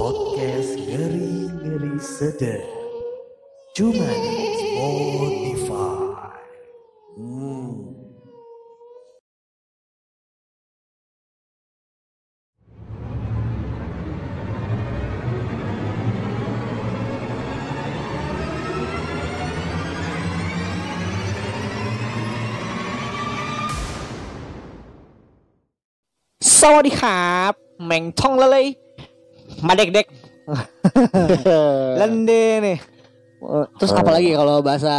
Podcast ngeri-ngeri sedap. Cuma di Spotify. Hmm. Sawadikap, Meng Tong Lele, Madek Dek, Lende nih. Eh, Terus apa lagi kalau bahasa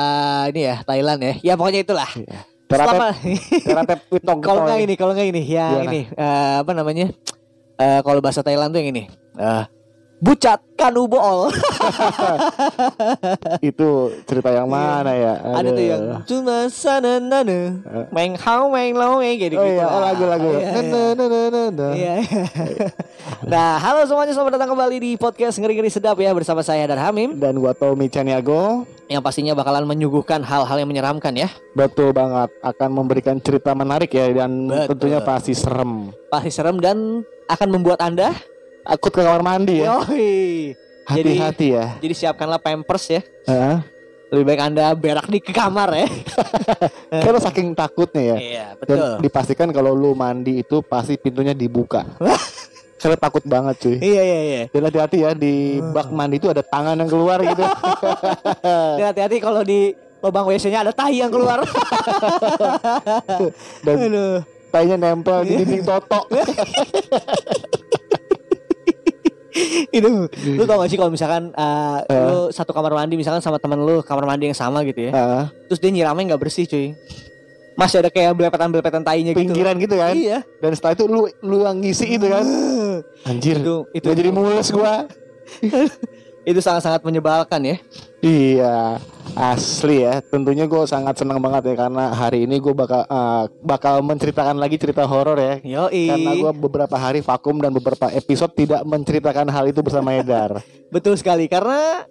ini ya Thailand ya? Ya pokoknya itulah. Terapet witong kalau nggak ini, kalau nggak ini, yang Gimana? ini eh, apa namanya? Eh, kalau bahasa Thailand tuh yang ini. Eh, Bucat Kanubol. itu cerita yang mana ya? Iya. Ada tuh yang cuma sana nana, Meng Hao Meng Lo Meng gitu Oh iya, oh lagu-lagu. Iya, iya. Iya. nah, halo semuanya selamat datang kembali di podcast ngeri-ngeri sedap ya bersama saya dan Hamim Dan gua Tommy Caniago yang pastinya bakalan menyuguhkan hal-hal yang menyeramkan ya. Betul banget Akan memberikan cerita menarik ya Dan Betul. tentunya pasti serem Pasti serem dan akan membuat Anda Akut ke kamar mandi ya Yoi. Jadi Hati-hati ya jadi siapkanlah pampers ya. Hah? Lebih baik Anda berak di ke kamar ya. Karena saking takutnya ya Iya, Dan betul. dipastikan kalau lu mandi itu Pasti pintunya dibuka Karena takut banget cuy Iya, iya, iya. Dan hati-hati ya Di bak mandi itu ada tangan yang keluar gitu Dan hati-hati kalau di lubang WC-nya ada tai yang keluar. Dan Aduh. tainya nempel di dinding toto itu lu tau gak sih kalau misalkan uh, lu satu kamar mandi misalkan sama temen lu kamar mandi yang sama gitu ya Hah? terus dia nyiramnya nggak bersih cuy masih ada kayak belepetan-belepetan tainya gitu Pinggiran gitu kan iya Dan setelah itu lu lu yang ngisi itu kan. Anjir. itu itu Gua jadi mules gua. itu sangat-sangat menyebalkan ya Iya, asli ya. Tentunya gue sangat senang banget ya karena hari ini gue bakal eh, bakal menceritakan lagi cerita horor ya. Yoi Karena gue beberapa hari vakum dan beberapa episode tidak menceritakan hal itu bersama Edar. betul sekali karena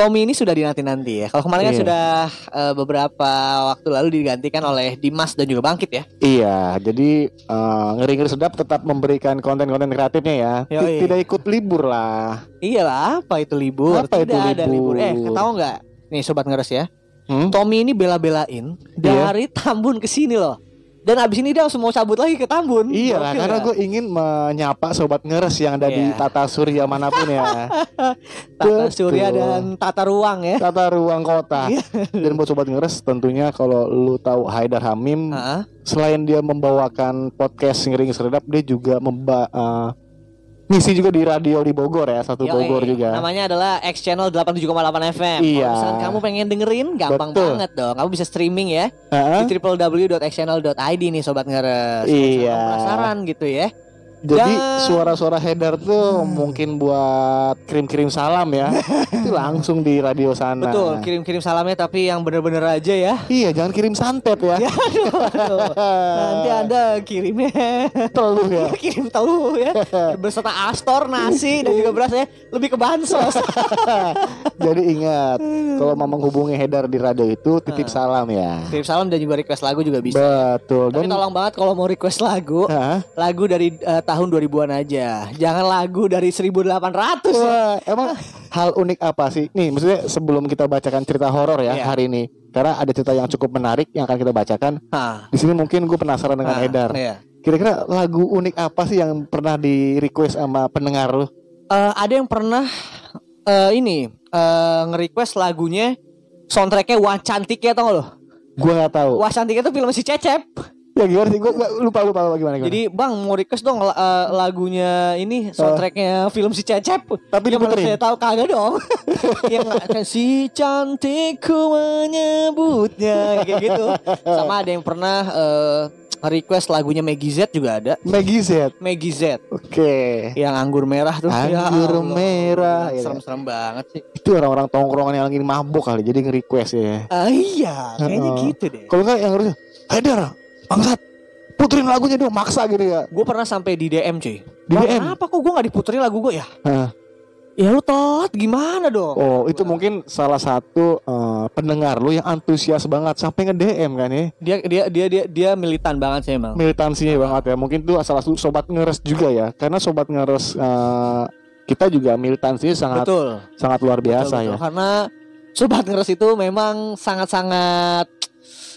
Tommy ini sudah dinanti-nanti ya kalau kemarin kan Iya. sudah uh, beberapa waktu lalu digantikan oleh Dimas dan juga Bangkit ya iya, jadi eh, ngeri-ngeri sedap tetap memberikan konten-konten kreatifnya ya. Yoi. Tidak ikut libur lah. iyalah apa itu libur Apa itu tidak ada libur libur? eh tahu nggak nih sobat ngeres ya Hmm? Tommy ini bela-belain Iya. dari Tambun ke sini loh. Dan abis ini dia langsung mau cabut lagi ke Tambun. Iya Gokil karena nggak? gue ingin menyapa sobat ngeres yang ada di Iya. tata surya mana pun ya. Tata Betul. Surya dan Tata Ruang ya. tata ruang kota. Iya. Dan buat sobat ngeres tentunya kalau lu tahu Haidar Hamim Heeh. selain dia membawakan podcast ngering seredap dia juga memba eh, ngisi juga di radio di Bogor ya, satu Yoi. Bogor juga. Namanya adalah X Channel 87,8 FM. Iya. Kalau misalkan kamu pengen dengerin, gampang Betul. banget dong. Kamu bisa streaming ya Heeh. di www.xchannel.id nih sobat ngeres. Iya. Penasaran gitu ya. Jadi Dan- suara-suara Haidar tuh mungkin buat kirim-kirim salam ya. itu langsung di radio sana. Betul, kirim-kirim salamnya tapi yang bener-bener aja ya. Iya, jangan kirim santet ya. Ya aduh, aduh. Nanti Anda kirimnya Teluh ya. kirim telur ya beserta astor nasi dan juga beras ya lebih ke bansos Jadi ingat, kalau mau menghubungi Haidar di radio itu titip Ah. salam ya. kirim salam dan juga request lagu juga bisa Betul. tapi Dan tolong banget kalau mau request lagu Hah? lagu dari eh, tahun 2000-an aja jangan lagu dari 1800 ya. Wah, emang hal unik apa sih? Nih, maksudnya sebelum kita bacakan cerita horor ya Iya. hari ini, karena ada cerita yang cukup menarik yang akan kita bacakan. Di sini mungkin gue penasaran dengan Nah, Edar. iya. Kira-kira lagu unik apa sih yang pernah di request sama pendengar lu? Eh, ada yang pernah eh, ini eh, nge-request lagunya soundtracknya Wah Cantik ya tau gak lo? Gue nggak tahu. Wah Cantik itu film si Cecep Ya gimana sih? Gue lupa lupa lupa gimana gimana. Jadi bang mau request dong eh, lagunya ini soundtracknya film si Cecep. Tapi yang diputerin? saya tahu kagak dong. yang si cantikku menyebutnya kayak gitu. Sama ada yang pernah eh, request lagunya Maggie Z juga ada. Maggie Z. Maggie Z Oke. yang anggur merah tuh. Ya Anggur Allah. merah. Ya. Serem-serem banget sih. Itu orang-orang tongkrongan yang lagi mabuk kali, jadi nge-request ya. Ah, iya, kayaknya Heeh. gitu deh. Kalau nggak yang harus, Haidar, bangsat, puterin lagunya dong, maksa gitu ya. Gue pernah sampai di DM cuy. Di DM? Kenapa kok gue gak diputerin lagu gue ya? Hah. Ya lu telat gimana dong? Oh, itu mungkin salah satu eh, pendengar lu yang antusias banget sampai nge-DM kan ya. Dia dia dia dia dia militan banget sih emang. Militansinya banget ya. Mungkin itu salah satu sobat ngeres juga ya. Karena sobat ngeres eh, kita juga militansinya sangat Betul. sangat luar biasa Betul, ya. betul. Karena sobat ngeres itu memang sangat-sangat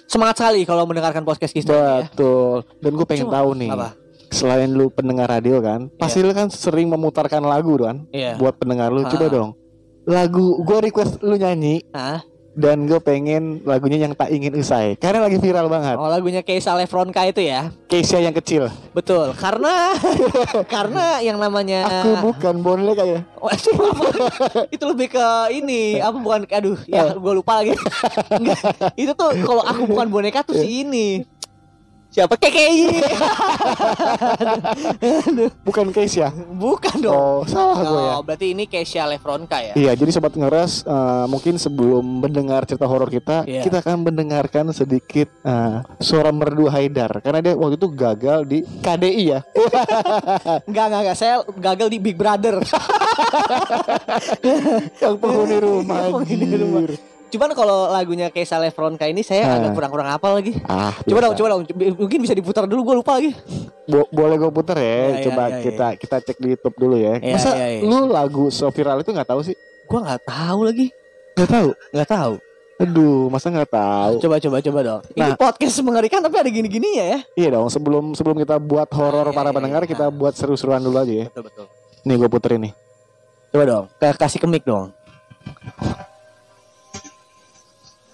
semangat sekali kalau mendengarkan podcast kita ya. Betul. Dan gue pengen Cuma- tahu nih. Apa? Selain lu pendengar radio kan, pasti lu kan sering memutarkan lagu kan Iya. buat pendengar lu. Coba dong. Lagu gue request lu nyanyi Hah? Dan gue pengen lagunya yang tak ingin usai karena lagi viral banget. Oh lagunya Keisha Lefronka itu ya. Keisha yang kecil. Betul. Karena karena yang namanya Aku bukan boneka ya. Oh, itu, itu lebih ke ini apa bukan aduh ya gue lupa lagi Enggak, itu tuh kalau aku bukan boneka tuh si ini siapa KKI Bukan Keisha. bukan dong Oh, salah gue ya. Oh, berarti ini Keisha Lefronka ya Iya, jadi sobat ngeres eh, mungkin sebelum mendengar cerita horor kita, Iya. kita akan mendengarkan sedikit eh, suara merdu Haidar karena dia waktu itu gagal di KDI ya. enggak enggak enggak saya gagal di Big Brother Yang penghuni rumah. Penghuni rumah. Cuman kalau lagunya Keisha Lefronka ini saya Ah. agak kurang-kurang apa lagi Ah, coba biasa. dong coba dong mungkin bisa diputar dulu gue lupa lagi Bo- boleh gue puter ya. Iya, iya, Coba iya, kita kita cek di YouTube dulu ya. Iya, Masa iya, iya. lu lagu so viral itu nggak tahu sih? gue nggak tahu lagi Nggak tahu. nggak tahu Aduh, masa nggak tahu? coba coba coba dong ini Nah. podcast mengerikan tapi ada gini-gininya ya Iya dong. Sebelum sebelum kita buat horor Ah, iya, para iya, pendengar, iya. kita buat seru-seruan dulu aja ya. betul betul Nih gue puterin nih. Coba dong, kasih ke mic dong.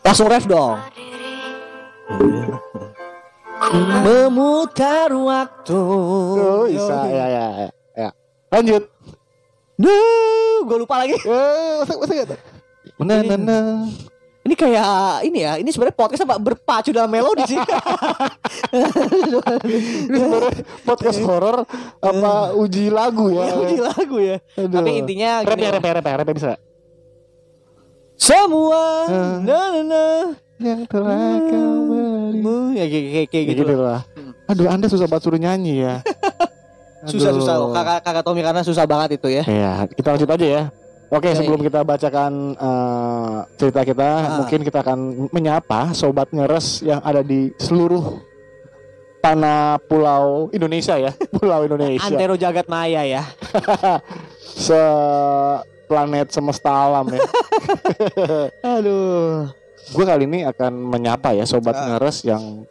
Langsung ref dong. Memutar waktu. Oh, bisa ya ya ya. ya. Lanjut. Duh, gue lupa lagi. Eh, masa masa? Nah, nah, nah. Ini kayak ini ya, ini sebenarnya podcast apa berpacu dalam melodi sih. Ini sebenarnya podcast horor apa uji lagu ya? Uji lagu ya. Aduh. Tapi intinya rap ya, rap ya, rap ya, rap ya bisa. Semua Hmm. na na na Yang telah kau beri. mu ya kayak kayak, kayak Ya gitu. gitu lah. Aduh, Anda susah banget suruh nyanyi ya. Susah susah. Aduh. Kakak kakak Tommy karena susah banget itu ya. Ya, kita lanjut aja ya. Oke, Oke. sebelum kita bacakan eh, cerita kita, Ah. mungkin kita akan menyapa sobat ngeres yang ada di seluruh tanah pulau Indonesia ya, pulau Indonesia. Antero Jagat Maya ya. Se planet semesta alam ya. Aduh. Gue kali ini akan menyapa ya sobat Ah. ngeres yang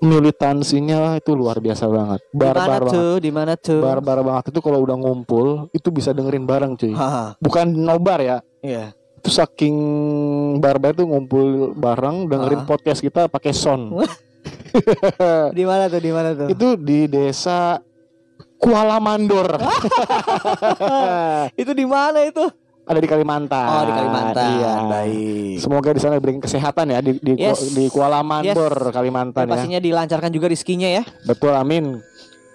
militansinya itu luar biasa banget. Barbar banget. tuh? Di mana tuh? Barbar banget itu kalau udah ngumpul itu bisa dengerin bareng cuy. Haha, Bukan nobar ya. Iya. Itu saking barbar tuh ngumpul bareng dengerin Ah. podcast kita pakai sound. Di mana tuh? Di mana tuh? itu di desa Kuala Mandor. Itu di mana itu? Ada di Kalimantan. Oh, di Kalimantan. Iya. Baik. Semoga di sana diberikan kesehatan ya di di, Yes. di Kuala Mandor Yes. Kalimantan Dan ya. pastinya dilancarkan juga rezekinya ya. Betul amin.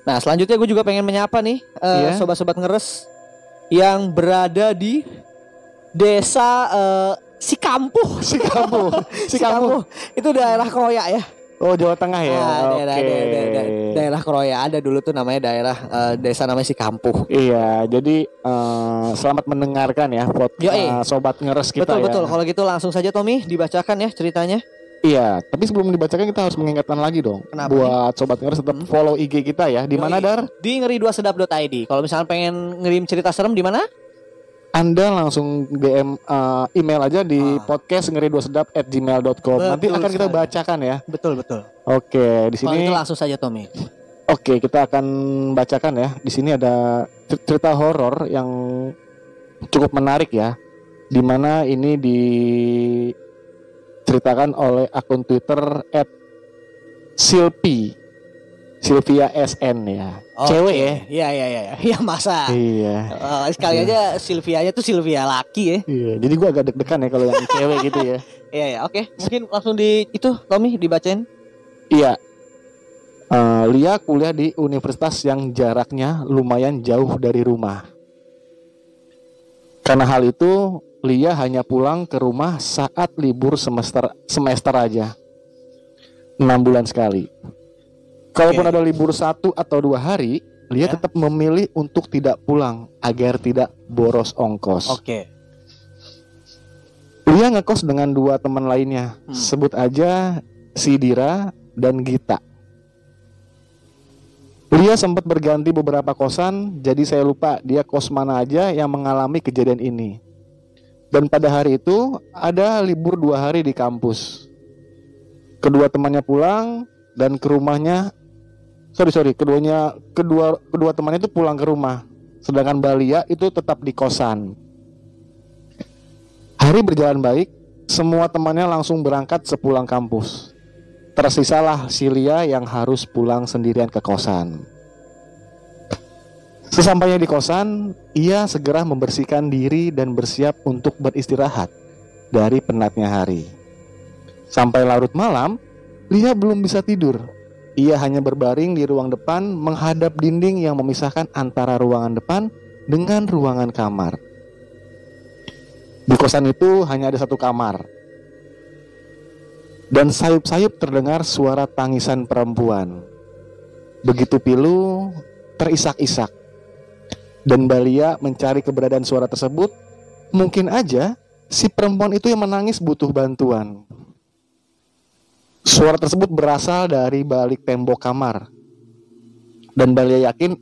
Nah, selanjutnya gue juga pengen menyapa nih eh, Iya. sobat-sobat ngeres yang berada di desa eh, Sikampuh. Si kamu, si kamu. Itu daerah Kroya ya. Oh Jawa Tengah ya. Ah, daerah, Oke. daerah, daerah, daerah Kroya ada dulu tuh namanya daerah eh, desa namanya Sikampuh. Iya, jadi eh, selamat mendengarkan ya buat eh, sobat ngeres kita betul ya. betul. Kalau gitu langsung saja Tommy dibacakan ya ceritanya. Iya, tapi sebelum dibacakan kita harus mengingatkan lagi dong. Kenapa buat sobat ngeres tetap Hmm. follow IG kita ya. Di mana. Dar? Di ngeri2sedap.id. Kalau misalnya pengen ngirim cerita serem di mana? Anda langsung DM eh, email aja di Ah. podcast ngeri dua sedap at gmail.com. Nanti akan kita bacakan ya. Betul betul. Oke, di Kalau sini itu langsung saja Tommy. Oke, kita akan bacakan ya. Di sini ada cer- cerita horor yang cukup menarik ya. Di mana ini diceritakan oleh akun Twitter @silpi Sylvia SN ya. Cewek ya. Iya iya iya. Iya masa. Iya. Eh, sekali aja Sylvia-nya tuh Sylvia laki ya. Iya, jadi gua agak deg-degan ya kalau yang cewek gitu ya. Iya iya. Oke, mungkin langsung di itu Tommy dibacain. Iya. Eh, Lia kuliah di universitas yang jaraknya lumayan jauh dari rumah. Karena hal itu, Lia hanya pulang ke rumah saat libur semester semester aja. Enam bulan sekali. Kalaupun Oke. ada libur satu atau dua hari, Lia Ya. tetap memilih untuk tidak pulang agar tidak boros ongkos. Oke. Lia ngekos dengan dua teman lainnya. Hmm. Sebut aja Sidira dan Gita. Lia sempat berganti beberapa kosan, jadi saya lupa dia kos mana aja yang mengalami kejadian ini. Dan pada hari itu ada libur dua hari di kampus. Kedua temannya pulang dan ke rumahnya. Sorry sorry, keduanya kedua kedua temannya itu pulang ke rumah. Sedangkan Balia itu tetap di kosan. Hari berjalan baik, semua temannya langsung berangkat sepulang kampus. Tersisalah si Lia yang harus pulang sendirian ke kosan. Sesampainya di kosan, ia segera membersihkan diri dan bersiap untuk beristirahat dari penatnya hari. Sampai larut malam, Lia belum bisa tidur. Ia hanya berbaring di ruang depan menghadap dinding yang memisahkan antara ruangan depan dengan ruangan kamar. Di kosan itu hanya ada satu kamar. Dan sayup-sayup terdengar suara tangisan perempuan. Begitu pilu, terisak-isak. Dan Balia mencari keberadaan suara tersebut, mungkin aja si perempuan itu yang menangis butuh bantuan. Suara tersebut berasal dari balik tembok kamar. Dan Balia yakin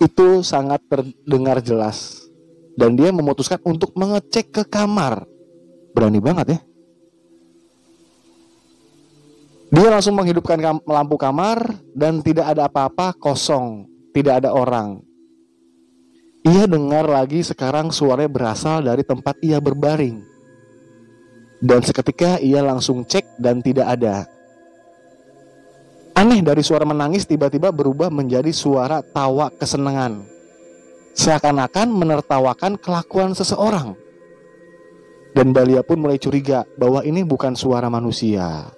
itu sangat terdengar jelas. Dan dia memutuskan untuk mengecek ke kamar. Berani banget ya. Dia langsung menghidupkan kam- lampu kamar dan tidak ada apa-apa, kosong, tidak ada orang. Ia dengar lagi sekarang suaranya berasal dari tempat ia berbaring. Dan seketika ia langsung cek dan tidak ada. Aneh dari suara menangis tiba-tiba berubah menjadi suara tawa kesenangan. Seakan-akan menertawakan kelakuan seseorang. Dan Balia pun mulai curiga bahwa ini bukan suara manusia.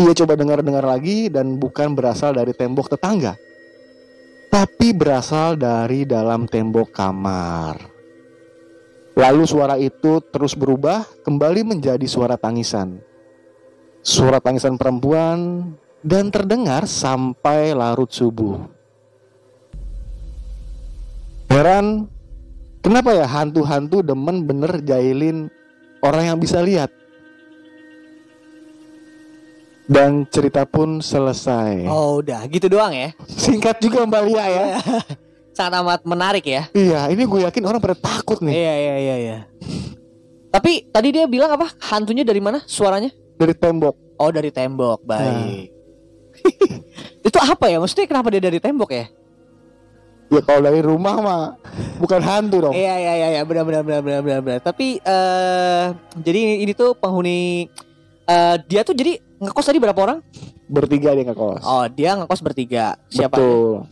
Ia coba dengar-dengar lagi dan bukan berasal dari tembok tetangga, tapi berasal dari dalam tembok kamar. Lalu suara itu terus berubah kembali menjadi suara tangisan. Suara tangisan perempuan dan terdengar sampai larut subuh. Heran, kenapa ya hantu-hantu demen bener jahilin orang yang bisa lihat? Dan cerita pun selesai. Oh, udah gitu doang ya. Singkat juga Mbak Lia ya. Sangat amat menarik ya. iya, ini gue yakin orang pada takut nih Iya, iya, iya, iya. Tapi tadi dia bilang apa? Hantunya dari mana? Suaranya? dari tembok. Oh, dari tembok. Baik. Itu apa ya? Maksudnya kenapa dia dari tembok ya? Ya kalau dari rumah mah bukan hantu dong. Iya, iya, iya, iya, benar benar benar benar benar. benar. Tapi eh jadi ini, ini tuh penghuni eh dia tuh jadi ngekos tadi berapa orang? Bertiga dia ngekos. Oh, dia ngekos bertiga. Siapa? Betul.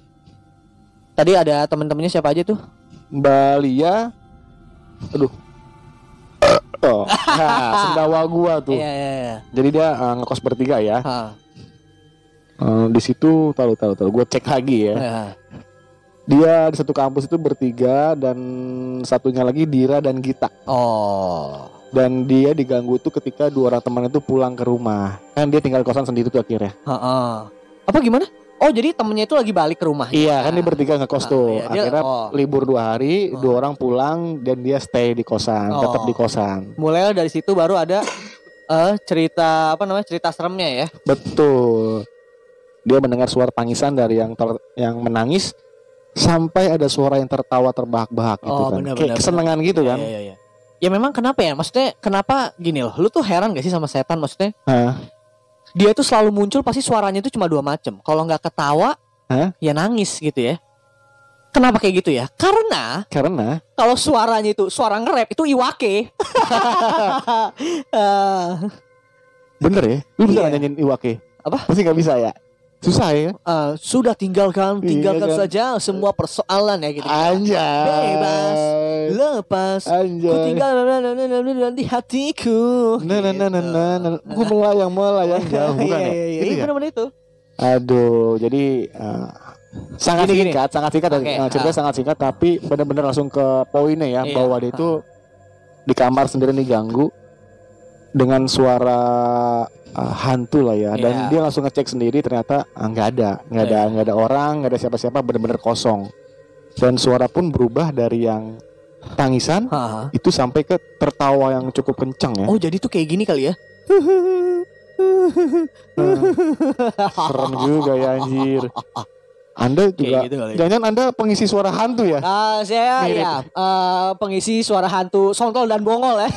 Tadi ada teman-temannya siapa aja tuh? Mbak Lia. Aduh. Oh, nah, sendawa gua tuh. Iya, iya, iya. Jadi dia eh, ngekos bertiga ya. Ha, Eh, di situ tahu tahu tahu. Gue cek lagi ya. ha. Dia di satu kampus itu bertiga dan satunya lagi Dira dan Gita. Oh. Dan dia diganggu itu ketika dua orang teman itu pulang ke rumah. Kan dia tinggal kosan sendiri tuh akhirnya. Heeh. Apa gimana? Oh, jadi temennya itu lagi balik ke rumah. Iya kan dia bertiga ngekos Ah, tuh. iya, dia- Akhirnya oh. libur dua hari, Oh. dua orang pulang dan dia stay di kosan, Oh. tetap di kosan. Mulai dari situ baru ada eh cerita apa namanya? Cerita seremnya ya. Betul. Dia mendengar suara tangisan dari yang ter- yang menangis sampai ada suara yang tertawa terbahak-bahak gitu Oh, kan. Kayak benar, kesenangan gitu kan. Iya, iya, iya. Ya memang kenapa ya? Maksudnya kenapa gini loh? Lu tuh heran gak sih sama setan? Maksudnya Hah? Dia tuh selalu muncul pasti suaranya itu cuma dua macam. Kalau nggak ketawa, Hah? ya nangis gitu ya. Kenapa kayak gitu ya? Karena Karena kalau suaranya itu suara nge-rap itu Iwake. Eh, bener ya, lu bisa Iya. nyanyiin Iwake? Apa? Pasti nggak bisa ya. Susah ya. eh, sudah tinggalkan, Iya tinggalkan kan? saja semua persoalan ya gitu. Anjay. Bebas. Lepas Ku Anjay. tinggal di hatiku. Nah, nah, nah, nah, nah. Gue melayang melayang jauh bukan Iya, ya? iya, iya. Iya, ya? benar-benar itu. Aduh, jadi uh, sangat Gini, gini. singkat, sangat singkat Oke, uh, ceritanya ah. sangat singkat tapi benar-benar langsung ke poinnya ya Iya, bahwa dia itu di kamar sendirian diganggu dengan suara uh, hantu lah ya dan Iya. dia langsung ngecek sendiri ternyata ah, nggak ada, nggak ada, Iya. nggak ada orang, nggak ada siapa-siapa, benar-benar kosong. Dan suara pun berubah dari yang tangisan Hah. itu sampai ke tertawa yang cukup kencang ya. Oh jadi tuh kayak gini kali ya? Serem juga ya anjir. Anda juga Kayak gitu kali. Jangan Anda pengisi suara hantu ya? Ah, saya Mirip. ya eh, pengisi suara hantu Sontol dan Bongol ya.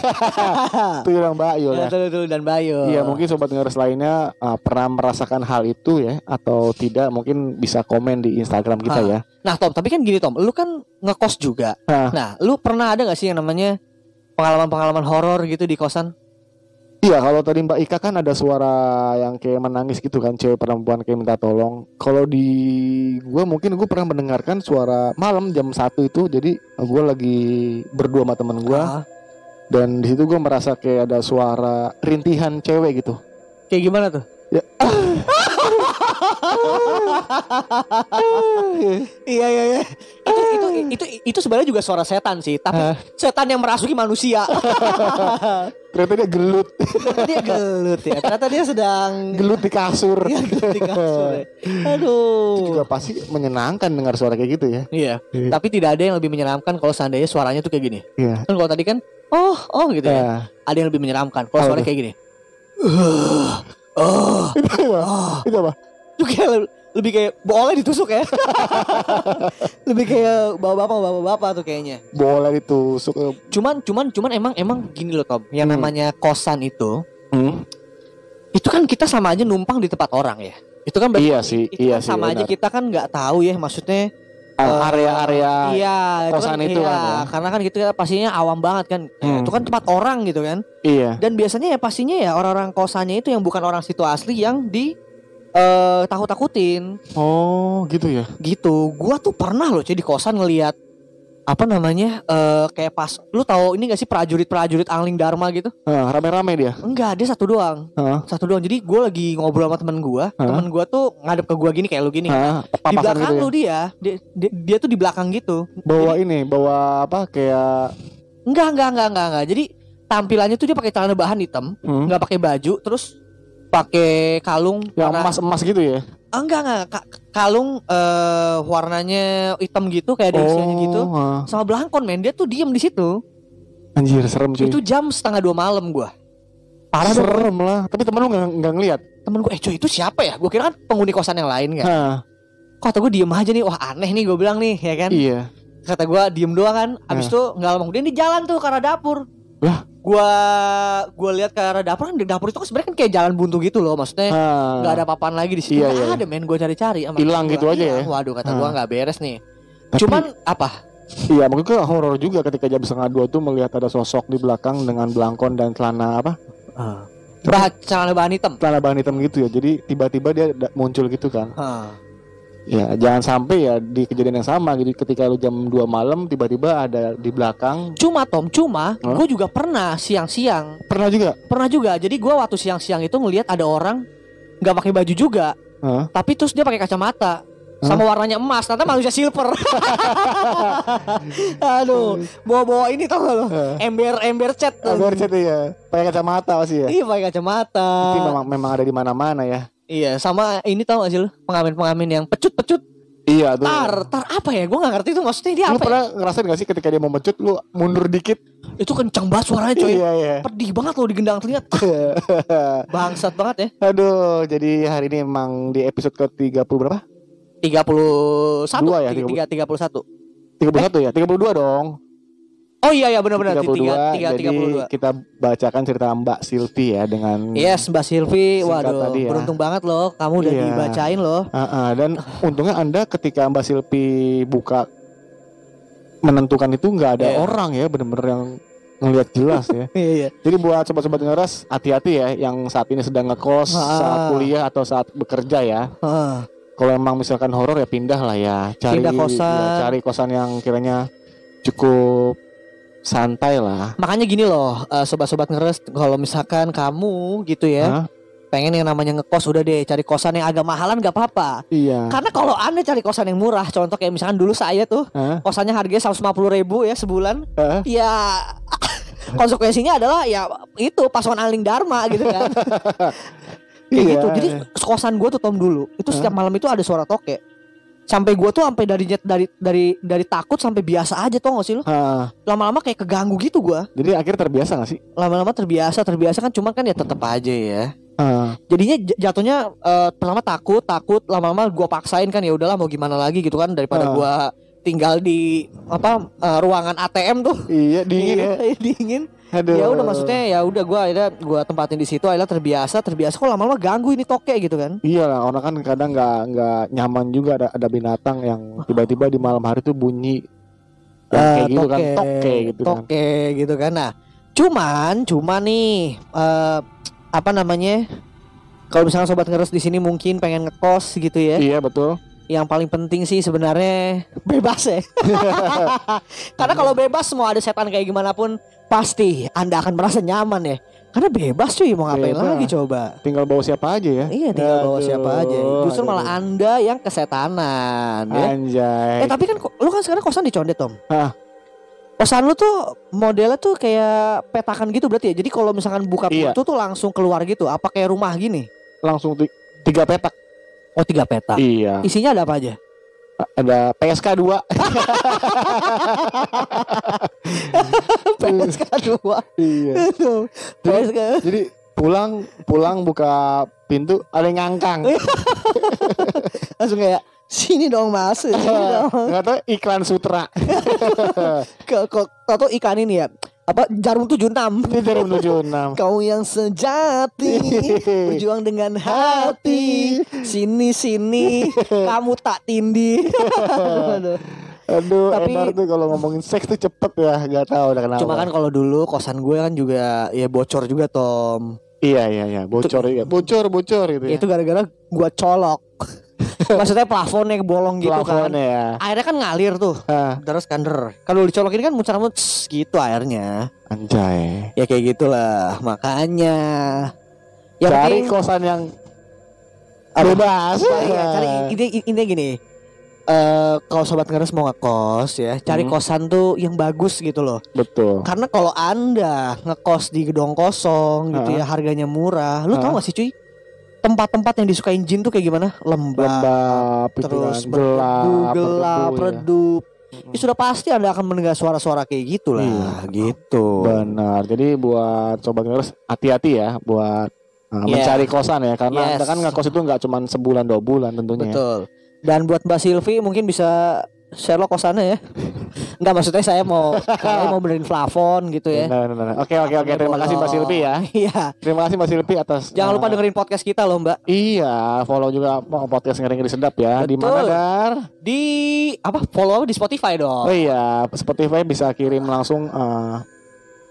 Itu yang Mbak Yul ya. Ya, Tulul dan Bayu. Iya mungkin sobat dengar lainnya uh, pernah merasakan hal itu ya atau tidak mungkin bisa komen di Instagram kita Ah. ya. Nah, Tom, tapi kan gini Tom, lu kan ngekos juga. Ah. Nah, lu pernah ada gak sih yang namanya pengalaman-pengalaman horor gitu di kosan? Iya kalau tadi Mbak Ika kan ada suara yang kayak menangis gitu kan cewek perempuan kayak minta tolong. Kalau di gua mungkin gue pernah mendengarkan suara malam jam satu itu jadi gue lagi berdua sama temen gua Ah, dan di situ gue merasa kayak ada suara rintihan cewek gitu. kayak gimana tuh? Ya. iya iya iya. Itu itu itu itu sebenarnya juga suara setan sih, tapi setan yang merasuki manusia. Ternyata dia gelut, dia gelut ya. Ternyata dia sedang gelut di kasur. Iya, gelut di kasur. ya. Itu Aduh. juga pasti menyenangkan dengar suara kayak gitu ya. Iya. Iya. Tapi tidak ada yang lebih menyeramkan kalau seandainya suaranya tuh kayak gini. Iya. Kan kalau tadi kan oh oh gitu ya. Ya. Ada yang lebih menyeramkan kalau suaranya tuh? kayak gini. Oh, Itu apa? oh. Itu apa? Itu kayak lebih kayak boleh ditusuk ya. lebih kayak bapak-bapak bapak-bapak tuh kayaknya. Boleh ditusuk. eh, Cuman cuman cuman emang emang gini loh Tom, yang Hmm. namanya kosan itu Hmm? itu kan kita sama aja numpang di tempat orang ya. Itu kan berarti Iya sih, itu iya kan sih. sama aja benar. kita kan nggak tahu ya maksudnya Ah, eh, area-area iya, kosan kan, itu iya, kan ya. karena kan kita pastinya awam banget kan. Hmm. Itu kan tempat orang gitu kan. Iya. Dan biasanya ya pastinya ya orang-orang kosannya itu yang bukan orang situ asli yang di eh takut-takutin Oh, gitu ya. gitu. Gua tuh pernah loh cuy di kosan ngelihat apa namanya eh kayak pas lu tahu ini gak sih prajurit-prajurit angling dharma gitu? Ah, rame-rame dia. Enggak, dia satu doang. Hah? Satu doang. Jadi gue lagi ngobrol sama temen gue. Hah? Temen gue tuh ngadep ke gue gini kayak lu gini. Hah? di Papasan belakang gitu ya. lu dia, dia, dia, dia tuh di belakang gitu. Bawa ini, bawa apa kayak Enggak, enggak, enggak, enggak, enggak. Jadi tampilannya tuh dia pakai celana bahan hitam, hmm, nggak pakai baju, terus pakai kalung yang warna- emas-emas gitu ya. Ah, enggak, enggak, Ka- kalung eh warnanya hitam gitu kayak ada isiannya gitu. ah. Sama belangkon men, dia tuh diem di situ. Anjir, serem cuy. Itu jam setengah dua malam gua. Parah dong. serem lah. Tapi temen lu nggak nggak ngeliat. Temen gue, eh cuy itu siapa ya? Gue kira kan penghuni kosan yang lain kan. Hah, Kok kata gue diem aja nih, wah aneh nih gue bilang nih, ya kan? iya. Kata gue diem doang kan. Abis itu nggak lama kemudian dia jalan tuh ke arah dapur. Lah? Gua gua lihat ke arah dapur kan dapur itu kan sebenarnya kan kayak jalan buntu gitu loh, maksudnya Hah. nggak ada apa-apaan lagi di situ. Iya, iya. ada men, gue cari-cari. Hilang gitu gua. aja Iya, ya? Waduh kata Ah. gua nggak beres nih. Tapi- Cuman apa? Iya, mungkin ke horor juga ketika jam setengah dua tuh melihat ada sosok di belakang dengan belangkon dan celana apa? Bah, celana bahan hitam. Celana bahan hitam gitu ya. Jadi tiba-tiba dia muncul gitu kan. Hah. Ya, jangan sampai ya di kejadian yang sama gitu ketika lu jam 2 malam tiba-tiba ada di belakang. Cuma Tom, cuma Hah? gue juga pernah siang-siang, Pernah juga? pernah juga. Jadi gua waktu siang-siang itu ngelihat ada orang nggak pakai baju juga, Hah? tapi terus dia pakai kacamata sama warnanya emas, ternyata manusia silver. Aduh, bawa-bawa ini tau gak lo? Hah? Ember-ember cat. tuh. Ada chat ya. Pakai kacamata pasti ya. Iya pakai kacamata. Tapi memang memang ada di mana-mana ya. Iya, sama ini tau gak sih lo? Pengamen-pengamen yang pecut-pecut. Iya tuh. Tar, tar apa ya? Gue gak ngerti itu maksudnya dia Lu apa ya? pernah ngerasain gak sih ketika dia mau mencut lu mundur dikit? Itu kencang banget suaranya coy. Iya iya. Pedih banget lo digendang telinga. Bangsat banget ya. Aduh, jadi hari ini emang di episode ke-30 berapa? 31 Dua ya, 3, 31 31 ya? 32 dong. Oh iya ya benar-benar 32. 3, 3, jadi 32 kita bacakan cerita Mbak Silvi ya dengan Yes Mbak Silvi Waduh tadi ya. beruntung banget loh Kamu udah Iya. dibacain loh Ah, ah, dan untungnya Anda ketika Mbak Silvi buka menentukan itu nggak ada Iya. orang ya, bener-bener yang ngelihat jelas ya. Iya iya Jadi buat sobat-sobat ngeras hati-hati ya yang saat ini sedang ngekos, Ah. saat kuliah atau saat bekerja ya. Ah, Kalau emang misalkan horor ya pindah lah ya, cari Pindah kosan. ya, cari kosan yang kiranya cukup santai lah. Makanya gini loh eh, Sobat-sobat ngeres Kalau misalkan kamu gitu ya Hah? Pengen yang namanya ngekos Udah deh cari kosan yang agak mahalan gak apa-apa Iya. Karena kalau anda cari kosan yang murah Contoh kayak misalkan dulu saya tuh Hah? Kosannya harganya 150 ribu ya sebulan Hah? Ya Konsekuensinya adalah ya itu pasukan Aling Dharma gitu kan Kayak Iya, gitu. Jadi kosan gue tuh Tom dulu. Itu setiap malam itu ada suara toke. Sampai gue tuh sampai dari dari dari dari takut sampai biasa aja tuh gak sih? Hah, Lama-lama kayak keganggu gitu gue. jadi akhirnya terbiasa gak sih? Lama-lama terbiasa, terbiasa kan cuma kan ya tetap aja ya. Ah, Jadinya jatuhnya eh, pertama takut, takut lama-lama gua paksain kan ya udahlah mau gimana lagi gitu kan daripada gua tinggal di apa eh, ruangan ATM tuh. iya dingin ya. Iya, dingin. Aduh. Ya udah maksudnya ya udah gua akhirnya gua tempatin di situ akhirnya terbiasa, terbiasa kok lama-lama ganggu ini toke gitu kan. Iya lah, orang kan kadang nggak nggak nyaman juga ada ada binatang yang tiba-tiba di malam hari tuh bunyi yang Eh, kayak gitu kan, toke gitu kan. toke gitu kan. Nah, cuman cuman nih eh, apa namanya? Kalau misalnya sobat ngeres di sini mungkin pengen ngekos gitu ya. Iya betul. Yang paling penting sih sebenarnya bebas ya. Karena kalau bebas mau ada setan kayak gimana pun pasti Anda akan merasa nyaman ya. Karena bebas cuy mau ngapain Bebas. lagi coba. Tinggal bawa siapa aja ya. Iya tinggal bawa Aduh, siapa aja. Justru aduh, malah. Anda yang kesetanan ya. Anjay. Eh tapi kan lu kan sekarang kosan di Condet Tom. Hah. Kosan lu tuh modelnya tuh kayak petakan gitu berarti ya. Jadi kalau misalkan buka Iya. pintu tuh langsung keluar gitu. Apa kayak rumah gini? Langsung ti- tiga petak. Oh tiga petak. Iya. Isinya ada apa aja? Ada PSK 2 PSK dua. Iya. Aduh, PSK. Jadi pulang pulang buka pintu ada yang ngangkang. Langsung kayak sini dong mas. Sini dong. Nggak tahu iklan sutra. Ke, ke, atau ikan ini ya. Apa jarum 76 Ini dari menuju enam. Kau yang sejati Berjuang dengan hati Sini sini Kamu tak tindih Aduh. Aduh, Tapi- Enar tuh kalau ngomongin seks tuh cepet ya, nggak tahu udah kenapa. Cuma kan kalau dulu kosan gue kan juga ya bocor juga Tom. Iya iya iya, bocor ya, bocor bocor gitu ya. Itu gara-gara gua colok. Maksudnya plafonnya bolong gitu kan. Plafonnya ya. Airnya kan ngalir tuh. Ah, Terus kan der. Kalau dicolokin kan muncrat-muncrat tss, gitu airnya. anjay. Ya kayak gitulah. Makanya yang Cari penting- kosan yang bebas. Iya, cari ini intinya gini. Eh kalau sobat ngeres mau ngekos ya, cari Hmm. kosan tuh yang bagus gitu loh. Betul. Karena kalau Anda ngekos di gedung kosong gitu ya, harganya murah. Lu tau Ha. gak sih cuy? Tempat-tempat yang disukain jin tuh kayak gimana? Lembab, Lembab, terus berdebu, gelap, ya. redup. Ya sudah pasti Anda akan mendengar suara-suara kayak gitu lah, Iya. gitu. Benar. Jadi buat sobat ngeres hati-hati ya buat uh, Yes. mencari kosan ya karena Yes. Anda kan ngekos itu nggak cuma sebulan dua bulan tentunya. ya. Betul. Dan buat Mbak Silvi mungkin bisa share lo kosannya ya. Enggak maksudnya saya mau saya mau benerin plafon gitu ya. Benar, benar, benar. Oke oke oke terima kasih Mbak Silvi ya. Iya. Terima kasih Mbak Silvi atas Jangan lupa uh, dengerin podcast kita loh, Mbak. Iya, follow juga oh, podcast ngeri-ngeri sedap ya. Di mana. Dar? Di apa? Follow di Spotify dong. Oh iya, Spotify bisa kirim langsung uh,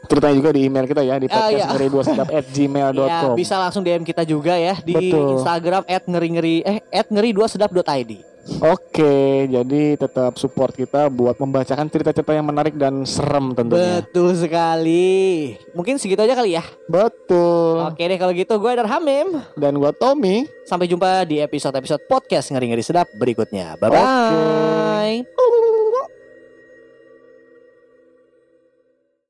ceritanya juga di email kita ya di Ah, podcast iya. ngeri dua sedap at Ya, gmail.com. bisa langsung DM kita juga ya di Betul. Instagram @ngeri-ngeri eh @ngeri2sedap.id. Oke, jadi tetap support kita buat membacakan cerita-cerita yang menarik dan serem tentunya. Betul sekali. Mungkin segitu aja kali ya. Betul. Oke deh kalau gitu gue Dar Hamim. Dan gua Tommy. Sampai jumpa di episode-episode podcast ngeri-ngeri sedap berikutnya. Bye bye.